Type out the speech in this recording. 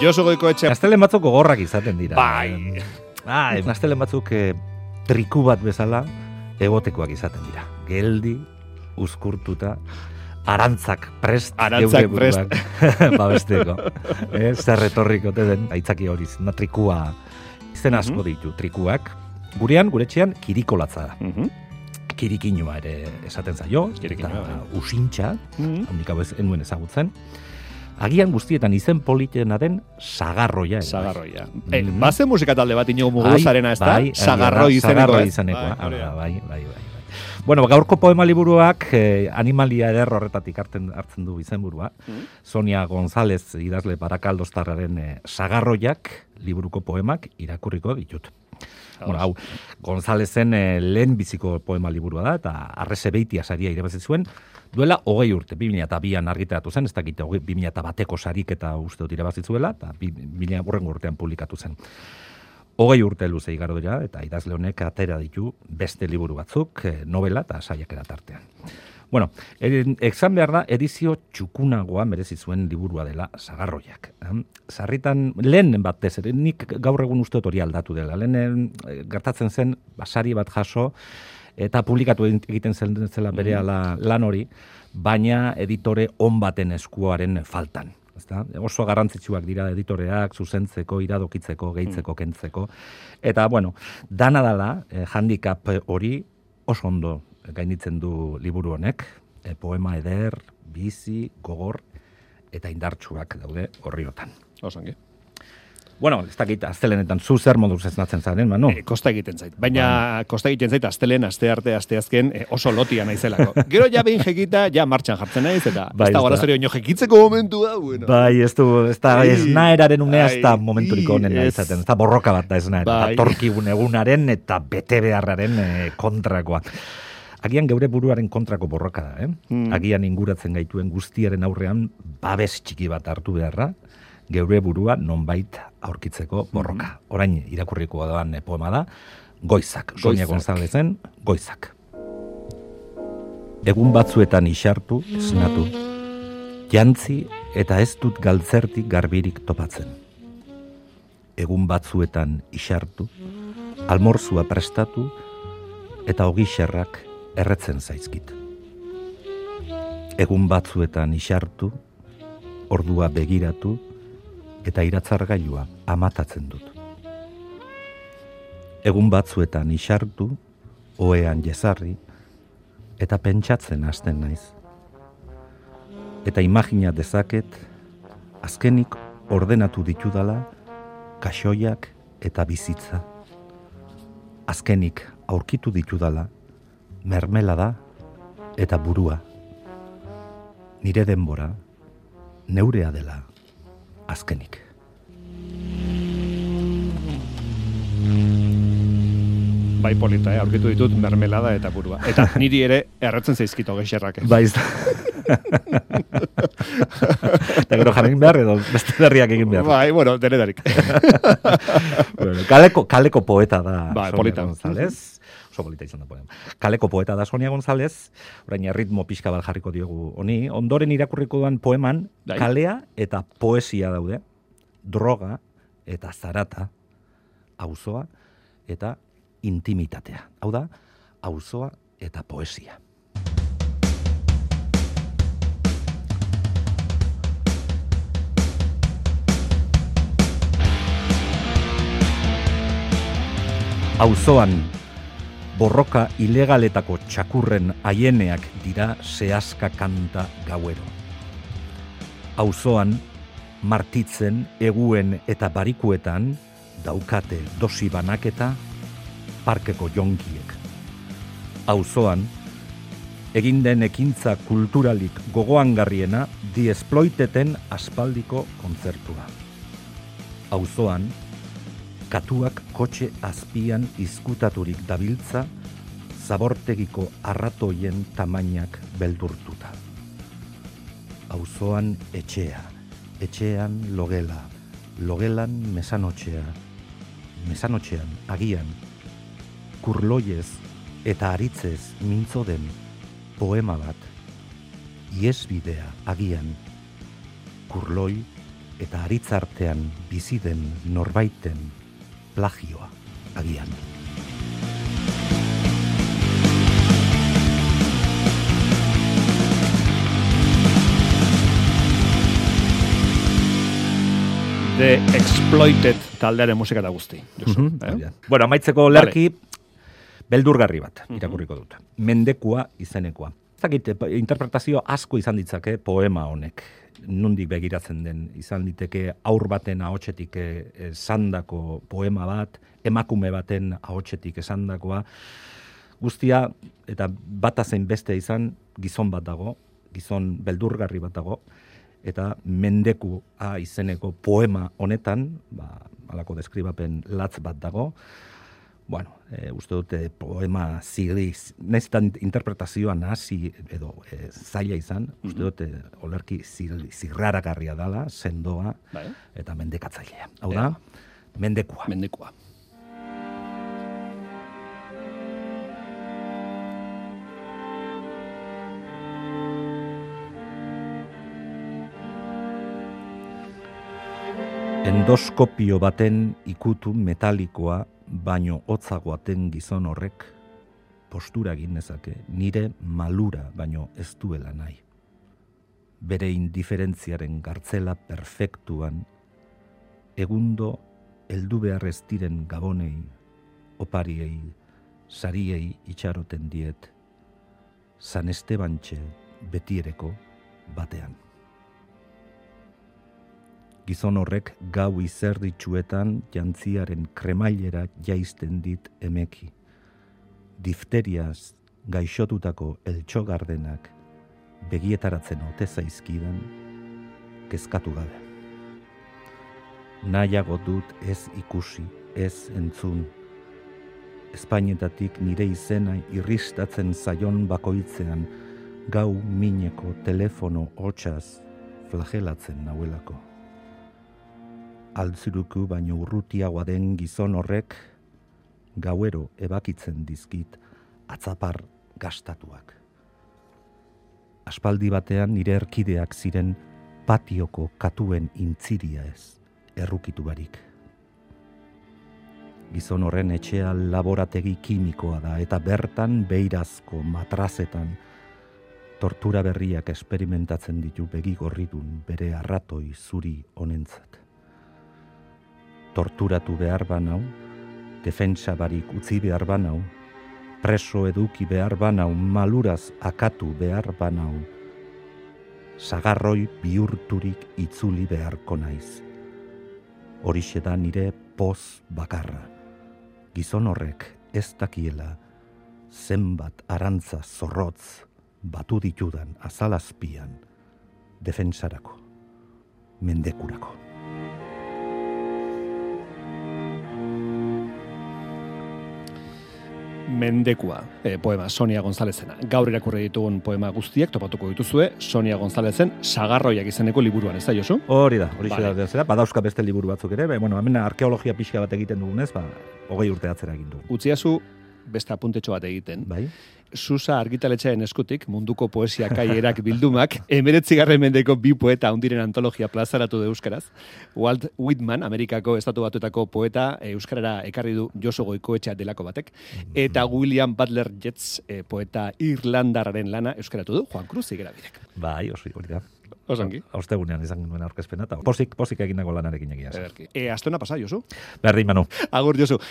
Josu goiko etxe. Astelen batzuk gogorrak izaten dira. Bai. Ah, astelen batzuk eh, triku bat bezala egotekoak izaten dira. Geldi, uzkurtuta, arantzak prest. Arantzak geure buruak babesteko. eh, zer retorriko te den, aitzaki hori, na trikua, izen asko Mhm. ditu, trikuak. Gurean, gure etxean, kirikolatza da. Mhm. Kirikinua ere esaten zaio, eta bai. usintxa, Mhm. hau ez enuen ezagutzen. Agian guztietan izen politena den sagarroia. ere bai. Sagarroia. Eh, Mhm. baze musika talde bat inogu muguzarena, ez da? Bai, Sagarroi egia da, izeneko, sagarroi ez? izenekoa. Bai. Bai, bai, bai, bai. Bueno, gaurko poema liburuak eh, animalia eder horretatik hartzen, hartzen du izenburua. Mhm. Sonia González idazle barakaldostarraren eh, sagarroiak liburuko poemak irakurriko ditut. Bueno, hau, Gonzalezen eh, lehen biziko poema liburua da, eta arrese beitia saria irabazi zuen, duela hogei urte, 2002an argitaratu zen, ez dakit, hogei- 2000 bateko sarik eta uste dut irabazi zuela, eta 2000 urrengo urtean publikatu zen. Hogei urte luze igaro dira, eta idazle honek atera ditu beste liburu batzuk, eh, novela eta saiakera tartean. Bueno, exan behar da, edizio txukunagoa merezi zuen liburua dela sagarroiak. Sarritan, lehen batez, nik gaur egun uste hori aldatu dela. Lehen eh, gertatzen zen, basari bat jaso, eta publikatu egiten zen zela bere lan hori, baina editore on baten eskuaren faltan. Ezta? Oso garrantzitsuak dira editoreak, zuzentzeko, iradokitzeko, gehitzeko, kentzeko. Eta, bueno, dana dala, eh, handicap hori oso ondo gainitzen du liburu honek. Eh, poema eder, bizi, gogor, eta indartsuak daude horriotan. Osongi. Bueno, ez dakit, aztelenetan zu zer moduz ez natzen zaren, Manu? Eh, kosta egiten zait. Baina kosta egiten zait astelen, aste arte, aste azken eh, oso lotia naizelako. Gero ja behin jekita, ja martxan jartzen naiz, eta Bai, ez da ez da. gorazorio ino jekitzeko momentu da, bueno. Bai, ez du, ez da, ez naeraren unea ez da ai, momenturik onena ez. izaten, ez da borroka bat da ez naera, Bai. torkigun egunaren eta bete beharraren eh, kontrakoa. Agian geure buruaren kontrako borroka da, eh? Hmm. Agian inguratzen gaituen guztiaren aurrean babes txiki bat hartu beharra, geure burua nonbait aurkitzeko borroka. Orain irakurriko doan poema da, Goizak, Sonia. Gonzalezen, Goizak. Egun batzuetan isartu, esnatu, jantzi eta ez dut galtzertik garbirik topatzen. Egun batzuetan isartu, almorzua prestatu eta ogixerrak erretzen zaizkit. Egun batzuetan isartu, ordua begiratu eta iratzargailua amatatzen dut. Egun batzuetan isartu, oean jezarri eta pentsatzen hasten naiz eta imagina dezaket azkenik ordenatu ditudala kaxoiak eta bizitza. Azkenik aurkitu ditudala mermelada eta burua. Nire denbora neurea dela azkenik. Bai polita, eh? aurkitu ditut mermelada eta burua. Eta niri ere erretzen zaizkito geixerrak. Baiz. Eta gero jarrin behar edo beste berriak egin behar. Bai, bueno, denedarik. Bueno, kaleko, kaleko poeta da Bai, polita. González. Oso polita izan da poema. Kaleko poeta da Sonia González, orain erritmo pixka bat jarriko diogu honi. Ondoren irakurriko duan poeman, Bai. kalea eta poesia daude, droga eta zarata, auzoa eta intimitatea. Hau da, auzoa eta poesia. Auzoan borroka ilegaletako txakurren haieneak dira zehazka kanta gauero. Auzoan martitzen, eguen eta barikuetan daukate dosi banaketa parkeko jonkiek. Auzoan egin den ekintza kulturalik gogoangarriena di esploiteten aspaldiko kontzertua. Auzoan katuak kotxe azpian izkutaturik dabiltza, zabortegiko arratoien tamainak beldurtuta. Auzoan etxea, etxean logela, logelan mesanotxea, mesanotxean agian, kurloiez eta aritzez mintzo den poema bat, iesbidea agian, kurloi eta aritzartean bizi den norbaiten plagioa agian. The Exploited taldearen musika da guzti. Josu, Mhm, eh? hori da. Bueno, amaitzeko lerki, beldurgarri bat, irakurriko dut. Mendekua izenekoa. Zakit, interpretazio asko izan ditzake poema honek. Nundik begiratzen den, izan diteke aur baten ahotsetik eh, esandako poema bat, emakume baten ahotsetik esandakoa. Guztia, eta bata zein beste izan, gizon bat dago, gizon beldurgarri bat dago, eta mendeku a izeneko poema honetan, ba, alako deskribapen latz bat dago, bueno, e, uste dute poema zigri, nahiz eta interpretazioa nahasi edo e, zaila izan, uste dute olerki zirraragarria dala, sendoa, Bai. eta mendekatzailea. Hau da, mendekua. Mendekua. Endoskopio baten ikutu metalikoa baino hotzagoaten gizon horrek postura egin nezake nire malura baino ez duela nahi. Bere indiferentziaren gartzela perfektuan egundo heldu behar ez diren gabonei, opariei, sariei itxaroten diet, San Estebantxe betiereko batean gizon horrek gau izerditsuetan jantziaren kremailera jaisten dit emeki. Difteriaz gaixotutako eltxogardenak begietaratzen ote zaizkidan kezkatu gabe. Nahiago dut ez ikusi, ez entzun. Espainetatik nire izena irristatzen zaion bakoitzean gau mineko telefono hotsaz flagelatzen nauelako altzuruku baino urrutiagoa den gizon horrek gauero ebakitzen dizkit atzapar gastatuak. Aspaldi batean nire erkideak ziren patioko katuen intziria ez, errukitu barik. Gizon horren etxea laborategi kimikoa da eta bertan beirazko matrazetan tortura berriak esperimentatzen ditu begi gorridun bere arratoi zuri honentzat torturatu behar banau, defensa barik utzi behar banau, preso eduki behar banau, maluraz akatu behar banau, sagarroi bihurturik itzuli beharko naiz. Horixe da nire poz bakarra. Gizon horrek ez dakiela zenbat arantza zorrotz batu ditudan azalazpian defensarako, mendekurako. Mendekua, e, poema Sonia Gonzalezena. Gaur irakurri ditugun poema guztiak topatuko dituzue Sonia Gonzalezen Sagarroiak izeneko liburuan, ez da Josu? Hori da, hori Vale. da, zera, badauzka beste liburu batzuk ere, be, bueno, hemen arkeologia pixka bat egiten dugunez, ba, hogei urte atzera egin du. Utziazu beste apuntetxo bat egiten. Bai? Susa argitaletxearen eskutik, munduko poesia kaierak bildumak, emeretzigarren mendeko bi poeta hundiren antologia plazaratu de euskaraz. Walt Whitman, Amerikako estatu batuetako poeta, e, euskarara ekarri du Josu Goikoetxea delako batek, eta William Butler Yeats, e, poeta irlandarraren lana euskaratu du Juan Cruz Igerabidek. Bai, oso, hori da. Osongi. Ostegunean izan nuen aurkezpena, eta posik, posik egin dago lanarekin egia. E, astona pasa, Josu? Berdin, Manu. Agur, Josu.